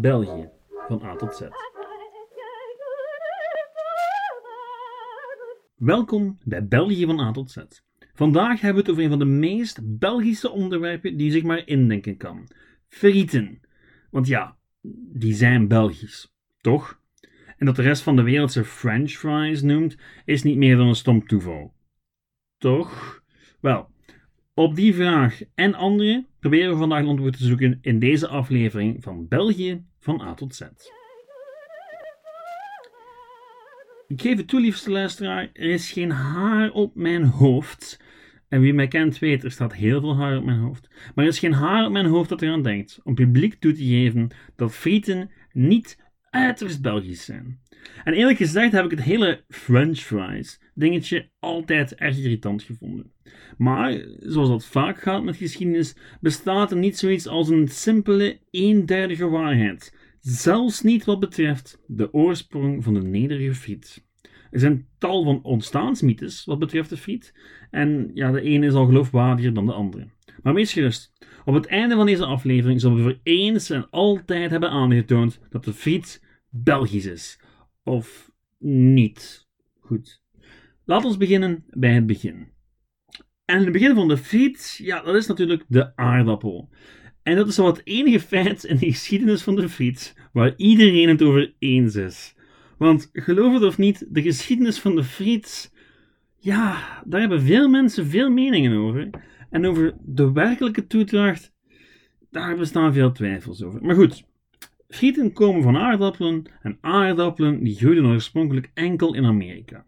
België, van A tot Z. Welkom bij België van A tot Z. Vandaag hebben we het over een van de meest Belgische onderwerpen die je zich maar indenken kan. Frieten. Want ja, die zijn Belgisch, toch? En dat de rest van de wereld ze French fries noemt, is niet meer dan een stom toeval. Toch? Wel, op die vraag en andere proberen we vandaag een antwoord te zoeken in deze aflevering van België van A tot Z. Ik geef het toe, liefste luisteraar, er is geen haar op mijn hoofd. En wie mij kent weet, er staat heel veel haar op mijn hoofd. Maar er is geen haar op mijn hoofd dat eraan denkt om publiek toe te geven dat frieten niet uiterst Belgisch zijn. En eerlijk gezegd heb ik het hele French fries dingetje altijd erg irritant gevonden. Maar, zoals dat vaak gaat met geschiedenis, bestaat er niet zoiets als een simpele, eenduidige waarheid. Zelfs niet wat betreft de oorsprong van de nederige friet. Er zijn tal van ontstaansmythes wat betreft de friet. En ja, de ene is al geloofwaardiger dan de andere. Maar wees gerust. Op het einde van deze aflevering zullen we voor eens en altijd hebben aangetoond dat de friet Belgisch is. Of niet. Goed. Laten we beginnen bij het begin. En het begin van de friet, ja, dat is natuurlijk de aardappel. En dat is wel het enige feit in de geschiedenis van de friet waar iedereen het over eens is. Want geloof het of niet, de geschiedenis van de friet, ja, daar hebben veel mensen veel meningen over. En over de werkelijke toedracht, daar bestaan veel twijfels over. Maar goed, frieten komen van aardappelen en aardappelen die groeiden oorspronkelijk enkel in Amerika.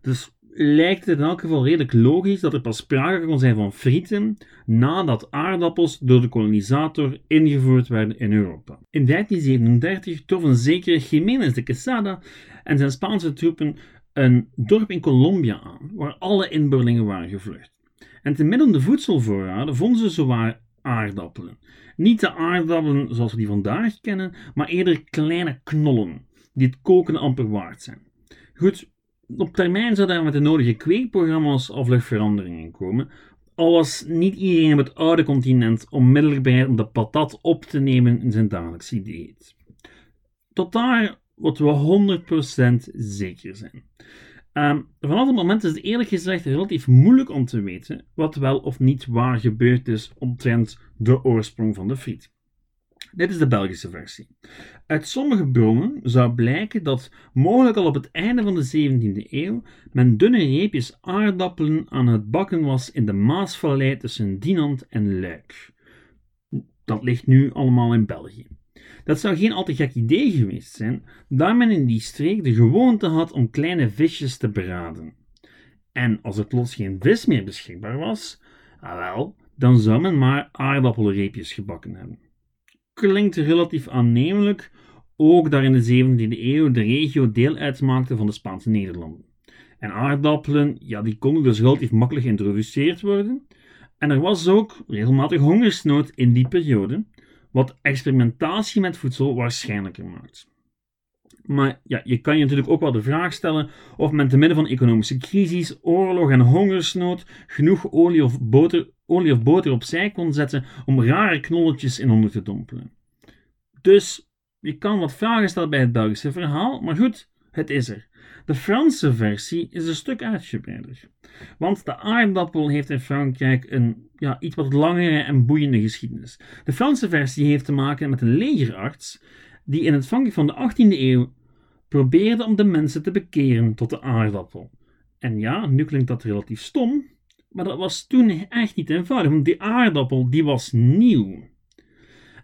Dus lijkt het in elk geval redelijk logisch dat er pas sprake kon zijn van frieten nadat aardappels door de kolonisator ingevoerd werden in Europa. In 1337 troffen zeker Jiménez de Quesada en zijn Spaanse troepen een dorp in Colombia aan, waar alle inboorlingen waren gevlucht. En te midden de voedselvoorraden vonden ze zowaar aardappelen. Niet de aardappelen zoals we die vandaag kennen, maar eerder kleine knollen, die het koken amper waard zijn. Goed, op termijn zou daar met de nodige kweekprogramma's of veranderingen komen, al was niet iedereen op het oude continent onmiddellijk bereid om de patat op te nemen in zijn dagelijkse dieet. Tot daar wat we 100% zeker zijn. Um, vanaf het moment is het eerlijk gezegd relatief moeilijk om te weten wat wel of niet waar gebeurd is omtrent de oorsprong van de friet. Dit is de Belgische versie. Uit sommige bronnen zou blijken dat mogelijk al op het einde van de 17e eeuw men dunne reepjes aardappelen aan het bakken was in de Maasvallei tussen Dinant en Luik. Dat ligt nu allemaal in België. Dat zou geen al te gek idee geweest zijn, daar men in die streek de gewoonte had om kleine visjes te braden. En als er plots geen vis meer beschikbaar was, ah wel, dan zou men maar aardappelreepjes gebakken hebben. Klinkt relatief aannemelijk, ook daar in de 17e eeuw de regio deel uitmaakte van de Spaanse Nederlanden. En aardappelen, ja, die konden dus relatief makkelijk geïntroduceerd worden. En er was ook regelmatig hongersnood in die periode, wat experimentatie met voedsel waarschijnlijker maakt. Maar ja, je kan je natuurlijk ook wel de vraag stellen of men te midden van economische crisis, oorlog en hongersnood genoeg olie of boter, olie of boter opzij kon zetten om rare knolletjes in onder te dompelen. Dus je kan wat vragen stellen bij het Belgische verhaal, maar goed, het is er. De Franse versie is een stuk uitgebreider. Want de aardappel heeft in Frankrijk een ja, iets wat langere en boeiende geschiedenis. De Franse versie heeft te maken met een legerarts die in het Frankrijk van de 18e eeuw probeerde om de mensen te bekeren tot de aardappel. En ja, nu klinkt dat relatief stom, maar dat was toen echt niet eenvoudig, want die aardappel die was nieuw.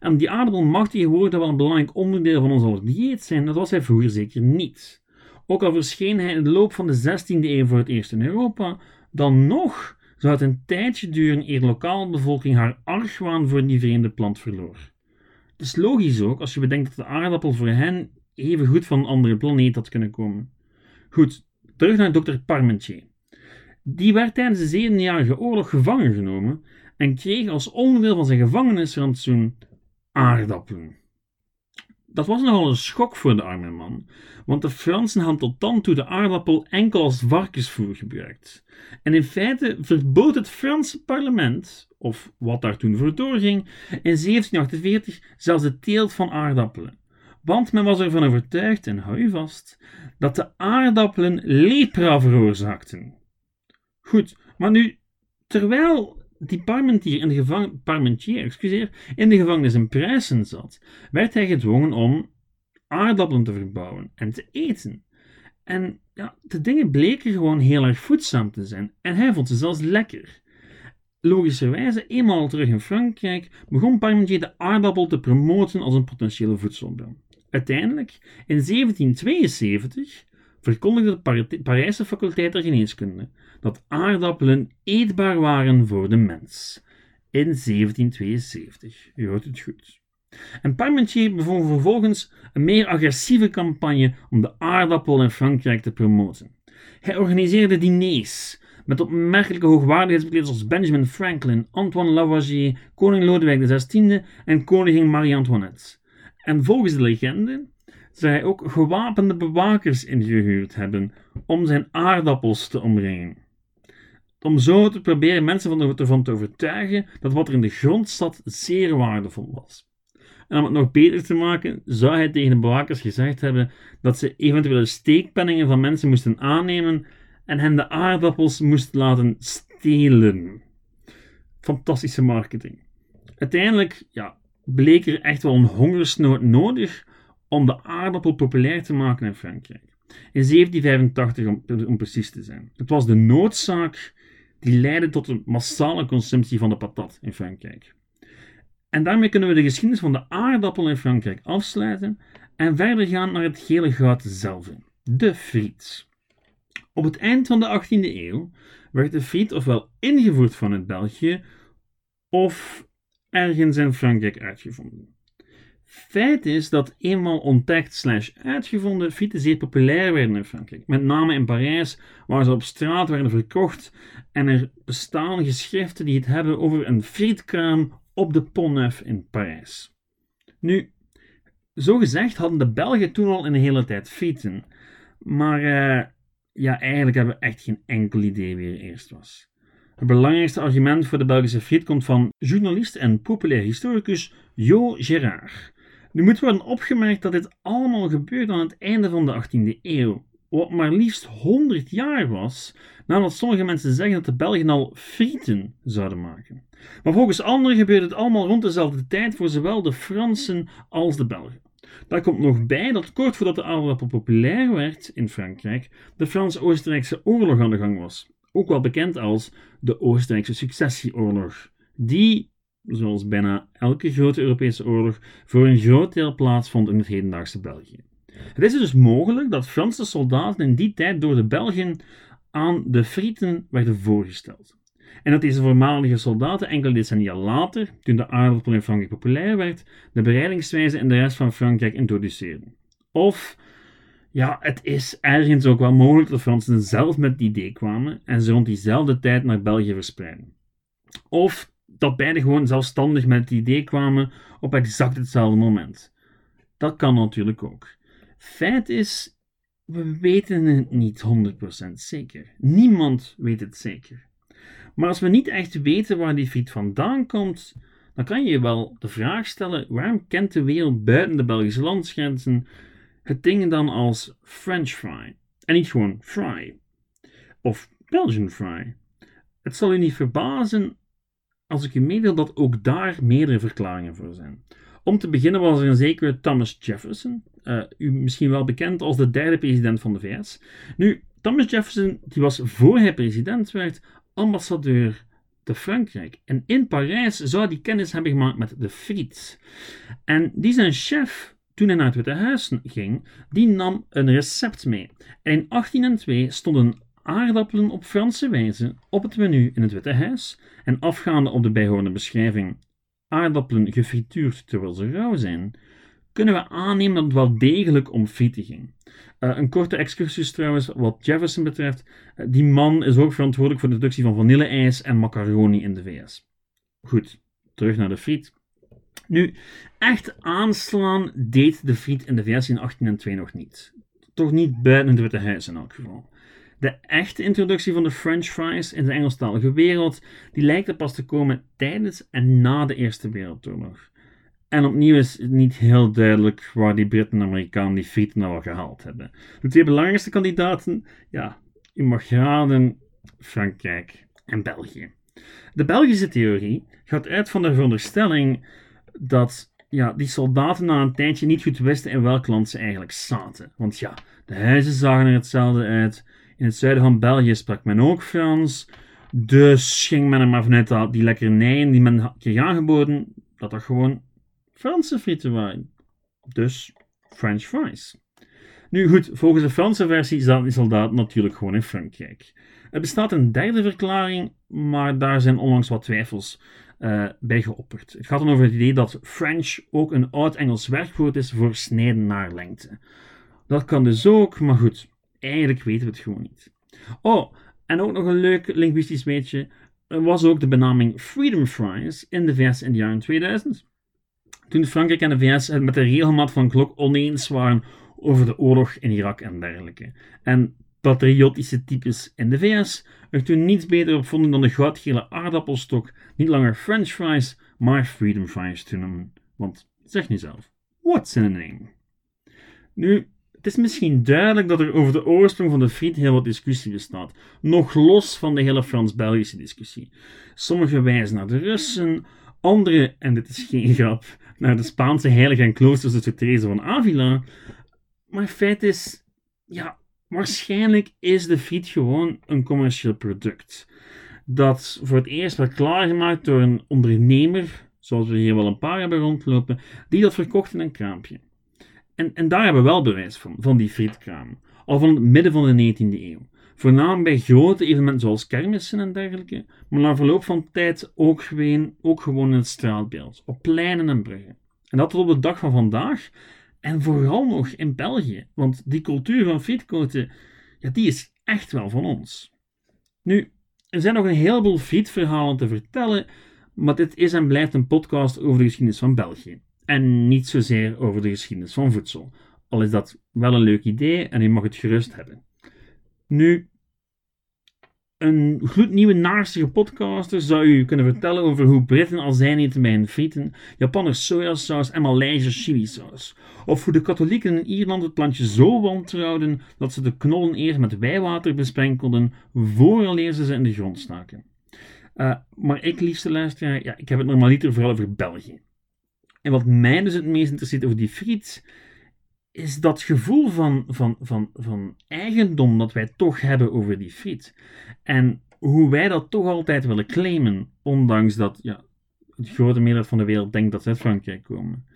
En die aardappel mag tegenwoordig wel een belangrijk onderdeel van ons dieet zijn, dat was hij vroeger zeker niet. Ook al verscheen hij in de loop van de 16e eeuw voor het eerst in Europa, dan nog zou het een tijdje duren eer de lokale bevolking haar argwaan voor die vreemde plant verloor. Het is logisch ook als je bedenkt dat de aardappel voor hen even goed van een andere planeet had kunnen komen. Goed, terug naar dokter Parmentier. Die werd tijdens de 7-jarige oorlog gevangen genomen en kreeg als onderdeel van zijn gevangenisrantsoen aardappelen. Dat was nogal een schok voor de arme man, want de Fransen hadden tot dan toe de aardappel enkel als varkensvoer gebruikt. En in feite verbood het Franse parlement, of wat daar toen voor doorging, in 1748 zelfs de teelt van aardappelen. Want men was ervan overtuigd, en hou je vast, dat de aardappelen lepra veroorzaakten. Goed, maar nu, terwijl die Parmentier in de, gevang Parmentier, excuseer, in de gevangenis in Prijzen zat, werd hij gedwongen om aardappelen te verbouwen en te eten. En ja, de dingen bleken gewoon heel erg voedzaam te zijn en hij vond ze zelfs lekker. Logischerwijze, eenmaal terug in Frankrijk, begon Parmentier de aardappel te promoten als een potentiële voedselbron. Uiteindelijk, in 1772, verkondigde de Parijse faculteit der geneeskunde dat aardappelen eetbaar waren voor de mens. In 1772. U hoort het goed. En Parmentier begon vervolgens een meer agressieve campagne om de aardappel in Frankrijk te promoten. Hij organiseerde diners met opmerkelijke hoogwaardigheidsbekleders als Benjamin Franklin, Antoine Lavoisier, koning Lodewijk XVI en koningin Marie-Antoinette. En volgens de legende zou hij ook gewapende bewakers ingehuurd hebben om zijn aardappels te omringen. Om zo te proberen mensen ervan te overtuigen dat wat er in de grond zat zeer waardevol was. En om het nog beter te maken, zou hij tegen de bewakers gezegd hebben dat ze eventuele steekpenningen van mensen moesten aannemen en hen de aardappels moesten laten stelen. Fantastische marketing. Uiteindelijk ja, bleek er echt wel een hongersnood nodig om de aardappel populair te maken in Frankrijk. In 1785 om, precies te zijn. Het was de noodzaak die leidde tot een massale consumptie van de patat in Frankrijk. En daarmee kunnen we de geschiedenis van de aardappel in Frankrijk afsluiten en verder gaan naar het gele goud zelf, de friet. Op het eind van de 18e eeuw werd de friet ofwel ingevoerd vanuit België of ergens in Frankrijk uitgevonden. Feit is dat eenmaal ontdekt slash uitgevonden frieten zeer populair werden in Frankrijk. Met name in Parijs, waar ze op straat werden verkocht. En er bestaan geschriften die het hebben over een frietkraam op de Pont Neuf in Parijs. Nu, zo gezegd hadden de Belgen toen al een hele tijd frieten. Maar uh, ja, eigenlijk hebben we echt geen enkel idee wie er eerst was. Het belangrijkste argument voor de Belgische friet komt van journalist en populair historicus Jo Gerard. Nu moet worden opgemerkt dat dit allemaal gebeurde aan het einde van de 18e eeuw, wat maar liefst 100 jaar was nadat sommige mensen zeggen dat de Belgen al frieten zouden maken. Maar volgens anderen gebeurde het allemaal rond dezelfde tijd voor zowel de Fransen als de Belgen. Daar komt nog bij dat kort voordat de aardappel populair werd in Frankrijk, de Frans-Oostenrijkse oorlog aan de gang was. Ook wel bekend als de Oostenrijkse Successieoorlog, die zoals bijna elke grote Europese oorlog, voor een groot deel plaatsvond in het hedendaagse België. Het is dus mogelijk dat Franse soldaten in die tijd door de Belgen aan de Frieten werden voorgesteld. En dat deze voormalige soldaten enkele decennia later, toen de aardappel in Frankrijk populair werd, de bereidingswijze in de rest van Frankrijk introduceerden. Of, ja, het is ergens ook wel mogelijk dat Fransen zelf met het idee kwamen en ze rond diezelfde tijd naar België verspreiden. Of dat beide gewoon zelfstandig met het idee kwamen op exact hetzelfde moment. Dat kan natuurlijk ook. Feit is, we weten het niet 100% zeker. Niemand weet het zeker. Maar als we niet echt weten waar die friet vandaan komt, dan kan je wel de vraag stellen: waarom kent de wereld buiten de Belgische landsgrenzen het dingen dan als French fry en niet gewoon fry of Belgian fry? Het zal u niet verbazen als ik u meedeel dat ook daar meerdere verklaringen voor zijn. Om te beginnen was er een zekere Thomas Jefferson, uh, u misschien wel bekend als de derde president van de VS. Nu, Thomas Jefferson die was voor hij president werd ambassadeur te Frankrijk. En in Parijs zou hij kennis hebben gemaakt met de friet. En die zijn chef, toen hij naar het Witte Huis ging, die nam een recept mee. En in 1802 stonden aardappelen op Franse wijze op het menu in het Witte Huis en afgaande op de bijhorende beschrijving aardappelen gefrituurd terwijl ze rauw zijn, kunnen we aannemen dat het wel degelijk om frieten ging. Uh, een korte excursus trouwens, wat Jefferson betreft. Uh, die man is ook verantwoordelijk voor de productie van vanilleijs en macaroni in de VS. Goed, terug naar de friet. Nu, echt aanslaan deed de friet in de VS in 1802 nog niet. Toch niet buiten het Witte Huis in elk geval. De echte introductie van de French fries in de Engelstalige wereld, die lijkt er pas te komen tijdens en na de Eerste Wereldoorlog. En opnieuw is het niet heel duidelijk waar die Britten en Amerikanen die frieten nou al gehaald hebben. De twee belangrijkste kandidaten, ja, u mag raden, Frankrijk en België. De Belgische theorie gaat uit van de veronderstelling dat ja, die soldaten na een tijdje niet goed wisten in welk land ze eigenlijk zaten. Want ja, de huizen zagen er hetzelfde uit. In het zuiden van België sprak men ook Frans. Dus ging men er maar vanuit dat die lekkernijen die men kreeg aangeboden, dat dat gewoon Franse frieten waren. Dus French fries. Nu goed, volgens de Franse versie zaten die soldaten natuurlijk gewoon in Frankrijk. Er bestaat een derde verklaring, maar daar zijn onlangs wat twijfels uh, bij geopperd. Het gaat dan over het idee dat French ook een oud-Engels werkwoord is voor snijden naar lengte. Dat kan dus ook, maar goed, eigenlijk weten we het gewoon niet. Oh, en ook nog een leuk linguistisch weetje. Was ook de benaming Freedom Fries in de VS in de jaren 2000. Toen Frankrijk en de VS het met de regelmaat van klok oneens waren over de oorlog in Irak en dergelijke. En patriotische types in de VS er toen niets beter op vonden dan de goudgele aardappelstok niet langer French fries, maar freedom fries te noemen. Want, zeg nu zelf, what's in a name? Nu, het is misschien duidelijk dat er over de oorsprong van de friet heel wat discussie bestaat, nog los van de hele Frans-Belgische discussie. Sommigen wijzen naar de Russen, anderen, en dit is geen grap, naar de Spaanse heilige en kloosters de Therese van Avila. Maar feit is, ja, waarschijnlijk is de friet gewoon een commercieel product. Dat voor het eerst werd klaargemaakt door een ondernemer, zoals we hier wel een paar hebben rondlopen, die dat verkocht in een kraampje. En, en daar hebben we wel bewijs van, van die frietkraam. Al van het midden van de 19e eeuw. Voornamelijk bij grote evenementen zoals kermissen en dergelijke, maar na verloop van tijd ook gewoon, ook gewoon in het straatbeeld, op pleinen en bruggen. En dat tot op de dag van vandaag en vooral nog in België, want die cultuur van frietkoten, ja, die is echt wel van ons. Nu, er zijn nog een heleboel frietverhalen te vertellen, maar dit is en blijft een podcast over de geschiedenis van België. En niet zozeer over de geschiedenis van voedsel. Al is dat wel een leuk idee en u mag het gerust hebben. Nu, een gloednieuwe naarstige podcaster zou u kunnen vertellen over hoe Britten al zijn eten bij hun frieten, Japanners sojasaus en Maleisers chilisaus. Of hoe de katholieken in Ierland het plantje zo wantrouwden dat ze de knollen eerst met wijwater besprenkelden vooraleer ze ze in de grond staken. Uh, maar ik, liefste luisteraar, ja, ik heb het normaliter vooral over België. En wat mij dus het meest interesseert over die friet, is dat gevoel van, van, van, van eigendom dat wij toch hebben over die friet. En hoe wij dat toch altijd willen claimen, ondanks dat ja, het grote meerderheid van de wereld denkt dat ze uit Frankrijk komen.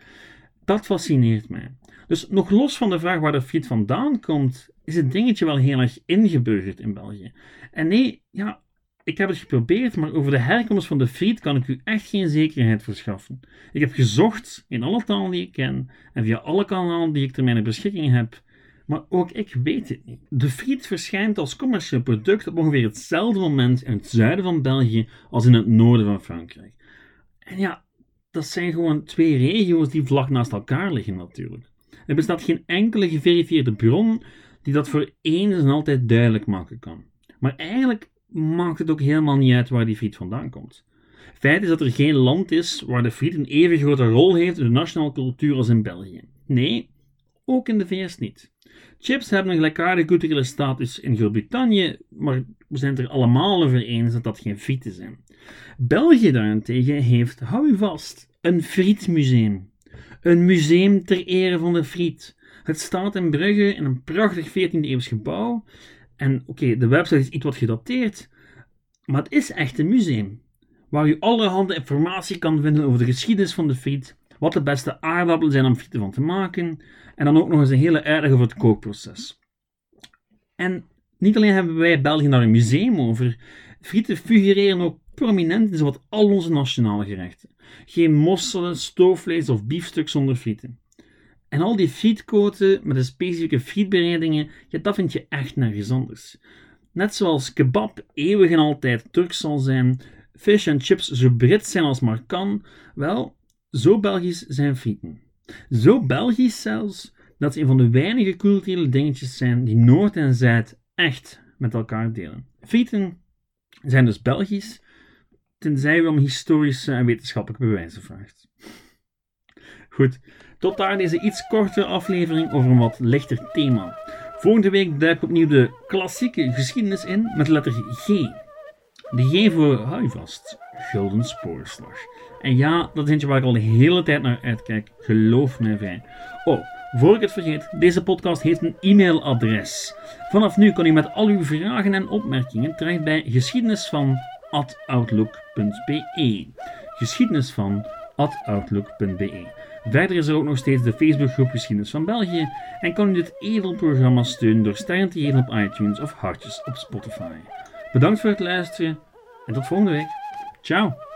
Dat fascineert mij. Dus nog los van de vraag waar de friet vandaan komt, is het dingetje wel heel erg ingeburgerd in België. En nee, ja, ik heb het geprobeerd, maar over de herkomst van de friet kan ik u echt geen zekerheid verschaffen. Ik heb gezocht in alle talen die ik ken en via alle kanalen die ik ter mijn beschikking heb, maar ook ik weet het niet. De friet verschijnt als commercieel product op ongeveer hetzelfde moment in het zuiden van België als in het noorden van Frankrijk. En ja, dat zijn gewoon twee regio's die vlak naast elkaar liggen natuurlijk. Er bestaat geen enkele geverifieerde bron die dat voor eens en altijd duidelijk maken kan. Maar eigenlijk maakt het ook helemaal niet uit waar die friet vandaan komt. Feit is dat er geen land is waar de friet een even grote rol heeft in de nationale cultuur als in België. Nee, ook in de VS niet. Chips hebben een gelijkaardige culturele status in Groot-Brittannië, maar we zijn het er allemaal over eens dat dat geen frieten zijn. België daarentegen heeft, hou u vast, een frietmuseum. Een museum ter ere van de friet. Het staat in Brugge in een prachtig 14e eeuws gebouw en oké, de website is iets wat gedateerd, maar het is echt een museum. Waar u allerhande informatie kan vinden over de geschiedenis van de friet, wat de beste aardappelen zijn om frieten van te maken, en dan ook nog eens een hele uitleg over het kookproces. En niet alleen hebben wij België daar een museum over, frieten figureren ook prominent in zowat al onze nationale gerechten. Geen mosselen, stoofvlees of biefstuk zonder frieten. En al die frietkoten met de specifieke frietbereidingen, ja, dat vind je echt nergens anders. Net zoals kebab eeuwig en altijd Turks zal zijn, fish en chips zo Brits zijn als maar kan, wel, Zo Belgisch zijn frieten. Zo Belgisch zelfs dat ze een van de weinige culturele dingetjes zijn die Noord en Zuid echt met elkaar delen. Frieten zijn dus Belgisch, tenzij u om historische en wetenschappelijke bewijzen vraagt. Goed, tot daar deze iets kortere aflevering over een wat lichter thema. Volgende week duik opnieuw de klassieke geschiedenis in met letter G. De G voor, vast, Gulden Spoorslag. En ja, dat is waar ik al de hele tijd naar uitkijk, geloof mij vrij. Oh, voor ik het vergeet, deze podcast heeft een e-mailadres. Vanaf nu kan u met al uw vragen en opmerkingen terecht bij geschiedenis van outlook.be. Geschiedenis van outlook.be. Verder is er ook nog steeds de Facebookgroep Geschiedenis van België en kan u dit edelprogramma steunen door sterren te geven op iTunes of hartjes op Spotify. Bedankt voor het luisteren en tot volgende week. Ciao!